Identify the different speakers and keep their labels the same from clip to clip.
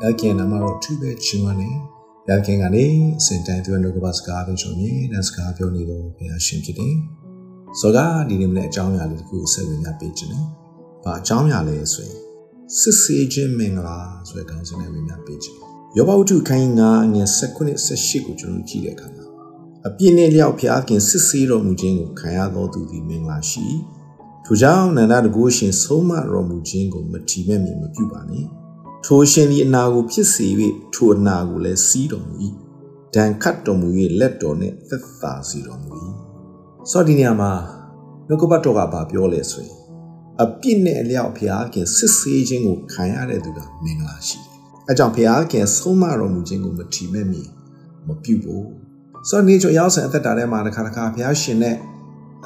Speaker 1: ဘုရားခင်နာမတော်သူပဲချီးမွမ်းနေဘုရားခင်ကနေအစဉ်တိုင်းသူ့နှုတ်ကပတ်စကားပြောချုံနေနတ်စကားပြောနေတော့ဘုရားရှင်ဖြစ်တယ်ဆိုတော့ဒီနေ့မနေ့အကြောင်းအရာလေးတခုဆက်ဝင်ရပေးခြင်းတယ်ဘာအကြောင်းအရာလဲဆိုရင်စစ်စေးခြင်းမင်္ဂလာဆိုတဲ့ခေါင်းစဉ်နဲ့ဝင်ရပေးခြင်းယောဘဝတ္ထုခိုင်းငါငယ်16 18ကိုကျွန်တော်ကြည့်တဲ့အခါမှာအပြည့်နဲ့လျောက်ဖျားခင်စစ်စေးတော်မူခြင်းကိုခံရသောသူသည်မင်္ဂလာရှိထိုကြောင့်နန္ဒတကူရှင်ဆုံးမတော်မူခြင်းကိုမထီမဲ့မြင်မပြုပါနဲ့ ထိုရှင်သည်အနာကိုဖြစ်စေ၍ထိုအနာကိုလည်းစီးတော်မူ၏ဒဏ်ခတ်တော်မူ၍လက်တော်နှင့်သက်သာစေတော်မူ၏ဆိုဒီနေရာမှာနှုတ်ကပတ်တော်ကဘာပြောလဲဆိုရင်အပြစ်နဲ့အလျောက်ဖျားခင်စစ်ဆေးခြင်းကိုခံရတဲ့သူကမင်္ဂလာရှိတယ်အဲကြောင့်ဖျားခင်ဆုံးမတော်မူခြင်းကိုမထီမဲ့မြင်မပြုဘူးဆိုတော့နေချိုရောက်ဆန်အသက်တာထဲမှာတစ်ခါတစ်ခါဘုရားရှင်နဲ့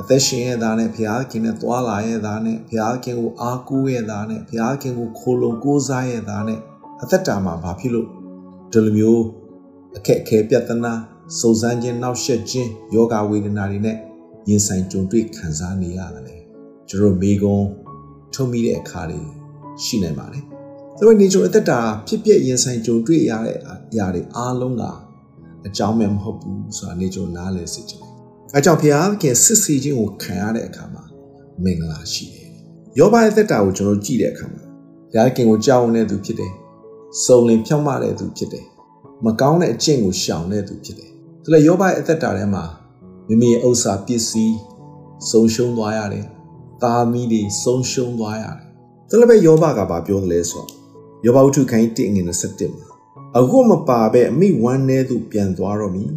Speaker 1: အသက်ရှင်ရဲ့သားနဲ့ဘုရားခင်နဲ့သွာလာရဲ့သားနဲ့ဘုရားခင်ကိုအားကိုးရဲ့သားနဲ့ဘုရားခင်ကိုခိုလုံကိုးစားရဲ့သားနဲ့အသက်တာမှာဘာဖြစ်လို့ဒီလိုမျိုးအခက်အခဲပြဿနာစုံစမ်းခြင်းနောက်ဆက်ခြင်းယောဂဝေဒနာတွေနဲ့ရင်ဆိုင်ကြုံတွေ့ခံစားနေရတယ်ကျွန်တော်မိကုံထုံမိတဲ့အခါတွေရှိနိုင်ပါတယ်။ဒါပေမဲ့နေကြအသက်တာဖြစ်ပျက်ရင်ဆိုင်ကြုံတွေ့ရတဲ့အရာတွေအားလုံးကအကြောင်းမဲ့မဟုတ်ဘူးဆိုတာနေကြနားလည်စေချင်တယ် အဲကြောင့်ဘုရားခင်စစ်စီခြင်းကိုခံရတဲ့အခါမှာမင်္ဂလာရှိတယ်။ယောဘရဲ့သက်တာကိုကျွန်တော်ကြည့်တဲ့အခါမှာဘုရားခင်ကိုကြောက်နေတဲ့သူဖြစ်တယ်။စုံလင်ဖြောင့်မတဲ့သူဖြစ်တယ်။မကောင်းတဲ့အကျင့်ကိုရှောင်တဲ့သူဖြစ်တယ်။ဒါလည်းယောဘရဲ့အသက်တာထဲမှာမိမိရဲ့ဥစ္စာပစ္စည်းဆုံးရှုံးသွားရတယ်။သားမီးတွေဆုံးရှုံးသွားရတယ်။ဒါလည်းပဲယောဘကဘာပြောသလဲဆိုတော့ယောဘဝတ္ထုခိုင်း1ငွေ27မှာအခုမပါပဲအမိဝမ်းနေသူပြန်သွားတော့မည်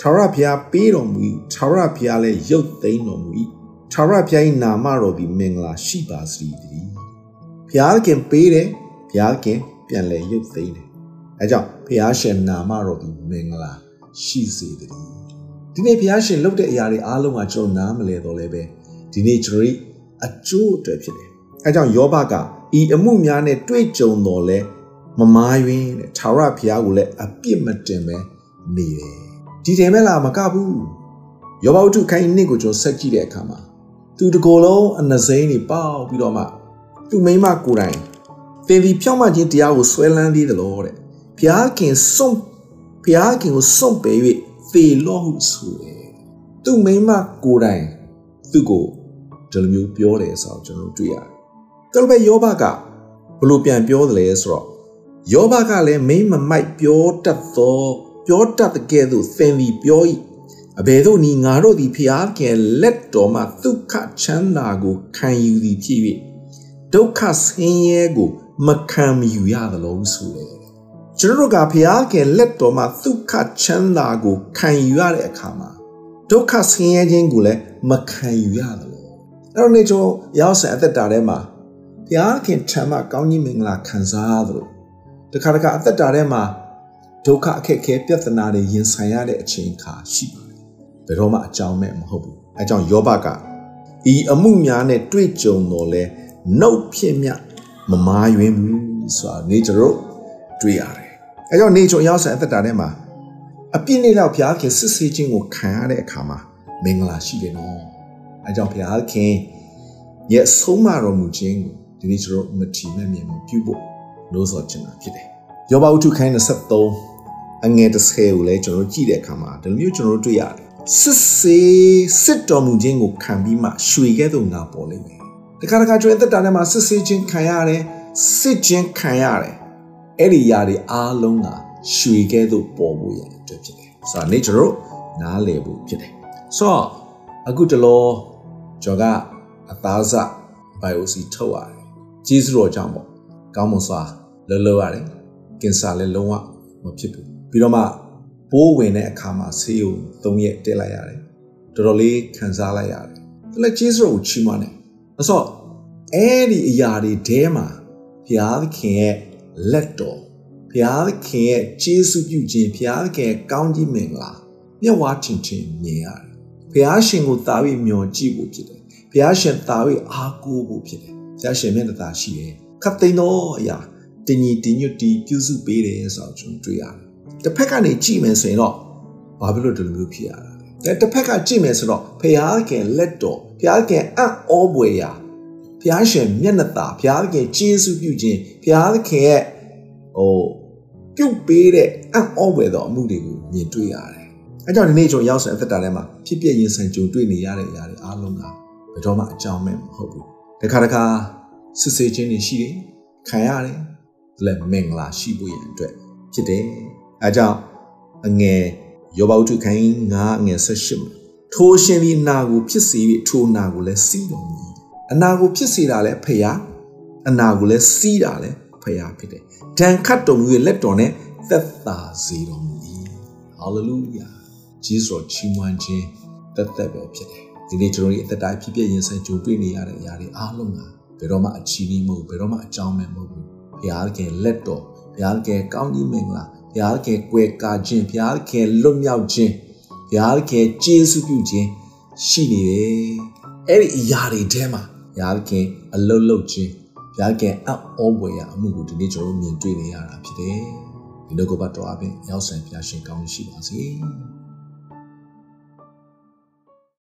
Speaker 1: ထာဝရဘုရားပေးတော်မူ၏ထာဝရဘုရားလည်းရုပ်သိမ်းတော်မူ၏ထာဝရဘုရား၏နာမတော်သည်မင်္ဂလာရှိပါစေတည်းဘုရားခင်ပေးတယ်ဘုရားခင်ပြန်လဲရုပ်သိမ်းတယ်အဲကြောင့်ဘုရားရှင်နာမတော်သည်မင်္ဂလာရှိစေတည်းဒီနေ့ဘုရားရှင်လုပ်တဲ့အရာတွေအားလုံးကကျွန်တော်နားမလဲတော့လဲပဲဒီနေ့ကျွန်တော်အကျိုးအတွက်ဖြစ်တယ်အဲကြောင့်ယောဘကဤအမှုများနဲ့တွေ့ကြုံတော်လဲမမားယွင်းတဲ့ထာဝရဘုရားကိုလည်းအပြစ်မတင်ပဲနေတယ် ဒီတယ်မဲ့လားမကဘူးယောဘဝတ္ထုခိုင်းနှစ်ကိုကျွန်တော်ဆက်ကြည့်တဲ့အခါမှာသူတကိုယ်လုံးအနစိမ့်နေပေါက်ပြီးတော့မှသူမိမကိုယ်တိုင်သင်ဒီဖြောင်းမခြင်းတရားကိုဆွဲလန်းသေးတယ်လို့တဲ့ဘုရားခင်စွန့်ဘုရားခင်ကိုစွန့်ပယ်၍သေလောဟုဆိုတယ်သူမိမကိုယ်တိုင်သူ့ကိုဒီလိုမျိုးပြောတယ်ဆိုတော့ကျွန်တော်တွေ့ရတယ်ဒါလိုပဲယောဘကဘလို့ပြန်ပြောတယ်လဲဆိုတော့ယောဘကလည်းမိမမိုက်ပြောတတ်သော ပြောတတ်တဲ့ကဲ့သို့သင်သည်ပြော၏အဘယ်သို့နည်းငါတို့သည်ဖျားခင်လက်တော်မှဒုက္ခချမ်းသာကိုခံယူသည်ဖြစ်၍ဒုက္ခဆင်းရဲကိုမခံမယူရသလုံးဆိုတယ်ကျွန်တော်တို့ကဖျားခင်လက်တော်မှဒုက္ခချမ်းသာကိုခံယူရတဲ့အခါမှာဒုက္ခဆင်းရဲခြင်းကိုလည်းမခံယူရသလိုအဲ့တော့နေကျွန်တော်ရောက်ဆန်အသက်တာထဲမှာဘုရားခင်ထံမှကောင်းကြီးမင်္ဂလာခံစားရသလိုတခါတခါအသက်တာထဲမှာ ဒုက္ခအခက်အခဲပြဿနာတွေရင်ဆိုင်ရတဲ့အချိန်အခါရှိပါတယ်ဘယ်တော့မှအကြောင်းမဲ့မဟုတ်ဘူးအဲကြောင့်ယောဘကဤအမှုများနဲ့တွေ့ကြုံတော်လဲနှုတ်ဖြစ်မြမမာယွင်းဘူးဆိုတာနေကြတော့တွေ့ရတယ်အဲကြောင့်နေကြုံရောက်ဆန်အသက်တာထဲမှာအပြစ်နေတော့ဘုရားခင်စစ်ဆေးခြင်းကိုခံရတဲ့အခါမှာမင်္ဂလာရှိတယ်နော်အဲကြောင့်ဘုရားခင်ရဲ့ဆုံးမတော်မူခြင်းကိုဒီနေ့ကျွန်တော်မထီမဲ့မြင်မှုပြုဖို့လို့ဆိုချင်တာဖြစ်တယ် ယောဘဝတ္ထုခိုင်း23အငယ်တစ်ဆယ်ကိုလည်းကျွန်တော်ကြည့်တဲ့အခါမှာဒီလိုမျိုးကျွန်တော်တွေ့ရတယ်စစ်စေးစစ်တော်မူခြင်းကိုခံပြီးမှရွှေကဲ့သို့ငါပေါ်လိမ့်မယ်တခါတခါကျွဲသက်တာထဲမှာစစ်စေးခြင်းခံရတယ်စစ်ခြင်းခံရတယ်အဲ့ဒီຢာတွေအားလုံးကရွှေကဲ့သို့ပေါ်ဖို့ရအတွက်ဖြစ်တယ်ဆိုတော့နေကျွန်တော်နားလည်ဖို့ဖြစ်တယ်ဆိုတော့အခုတလောကျွန်တော်ကအသားစဘိုင်အိုစီထုတ်ရတယ်ကျေးဇူးတော်ကြောင့်ပေါ့ကောင်းမွန်စွာလှလှရတယ် ကင်ဆာလည်းလုံးဝမဖြစ်ဘူးပြီးတော့မှပိုးဝင်တဲ့အခါမှာဆေးရုံ၃ရက်တက်လိုက်ရတယ်တော်တော်လေးခံစားလိုက်ရတယ်ဒါလည်းကျေးဇူးကိုချီးမွမ်းတယ်အစောအဲ့ဒီအရာတွေထဲမှာဘုရားသခင်ရဲ့လက်တော်ဘုရားသခင်ရဲ့ကျေးဇူးပြုခြင်းဘုရားသခင်ရဲ့ကောင်းကြီးမင်္ဂလာမျက်ဝါးထင်ထင်မြင်ရတယ်ဘုရားရှင်ကိုတာပြီးမျှော်ကြည့်ဖို့ဖြစ်တယ်ဘုရားရှင်တာပြီးအားကိုးဖို့ဖြစ်တယ်ဘုရားရှင်မျက်နှာသာရှိတယ်ခတ်သိမ်းသောအရာ တင်ညီတင်ညွတ်တီပြုစုပေးတယ်ဆိုတော့ကျွန်တော်တွေ့ရတယ်တစ်ဖက်ကနေကြည့်မယ်ဆိုရင်တော့ဘာဖြစ်လို့ဒီလိုမျိုးဖြစ်ရတာလဲတစ်ဖက်ကကြည့်မယ်ဆိုတော့ဖျားခင်လက်တော်ဖျားခင်အံ့ဩပွေရာဖျားရှင်မျက်နှာသာဖျားခင်ကျေးဇူးပြုခြင်းဖျားခင်ရဲ့ဟိုပြုတ်ပေးတဲ့အံ့ဩဖွယ်သောအမှုတွေကိုမြင်တွေ့ရတယ်။အဲကြောင့်ဒီနေ့ကျွန်တော်ရောက်တဲ့အသက်တာထဲမှာဖြစ်ပြရင်ဆိုင်ကြုံတွေ့နေရတဲ့အရာတွေအားလုံးကဘယ်တော့မှအကြောင်းမဲ့မဟုတ်ဘူး။တခါတခါစစ်ဆေးခြင်းတွေရှိတယ်။ခံရတယ်။ လက်မင်္ဂလာရှိဖို့ရန်အတွက်ဖြစ်တယ်။အဲကြောင့်အငယ်ယောဘဝတ္ထုခိုင်း9အငယ်18မှာထိုရှင်ဒီနာကိုဖြစ်စေပြီးထိုနာကိုလည်းစီးတော်မူ။အနာကိုဖြစ်စေတာလည်းဖျားအနာကိုလည်းစီးတာလည်းဖျားဖြစ်တယ်။ဒဏ်ခတ်တော်မူရဲ့လက်တော်နဲ့သက်သာစေတော်မူ၏။ဟာလေလုယာ။ဂျေဇုတော်ချီးမွမ်းခြင်းသက်သက်ပဲဖြစ်တယ်။ဒီနေ့ကျွန်တော်တို့အသက်တာဖြစ်ဖြစ်ရင်ဆိုင်ကြုံတွေ့နေရတဲ့အရာတွေအားလုံးကဘယ်တော့မှအချီးနှီးမဟုတ်ဘယ်တော့မှအကြောင်းမဲ့မဟုတ်ဘူး။ ဘုရားကလက်တော်ဘုရားကကောင်းကြီးမင်္ဂလာဘုရားကကွယ်ကာခြင်းဘုရားကလွတ်မြောက်ခြင်းဘုရားကကျေးဇူးပြုခြင်းရှိနေတယ်။အဲ့ဒီအရာတွေထဲမှာဘုရားကအလုတ်လုတ်ခြင်းဘုရားကအံ့ဩဖွယ်ရအမှုကိုဒီနေ့ကျွန်တော်မြင်တွေ့နေရတာဖြစ်တယ်။ဒီလိုကပတ်တော်အပြင်ရောက်ဆိုင်ဘုရားရှင်ကောင်းရှိပါစေ။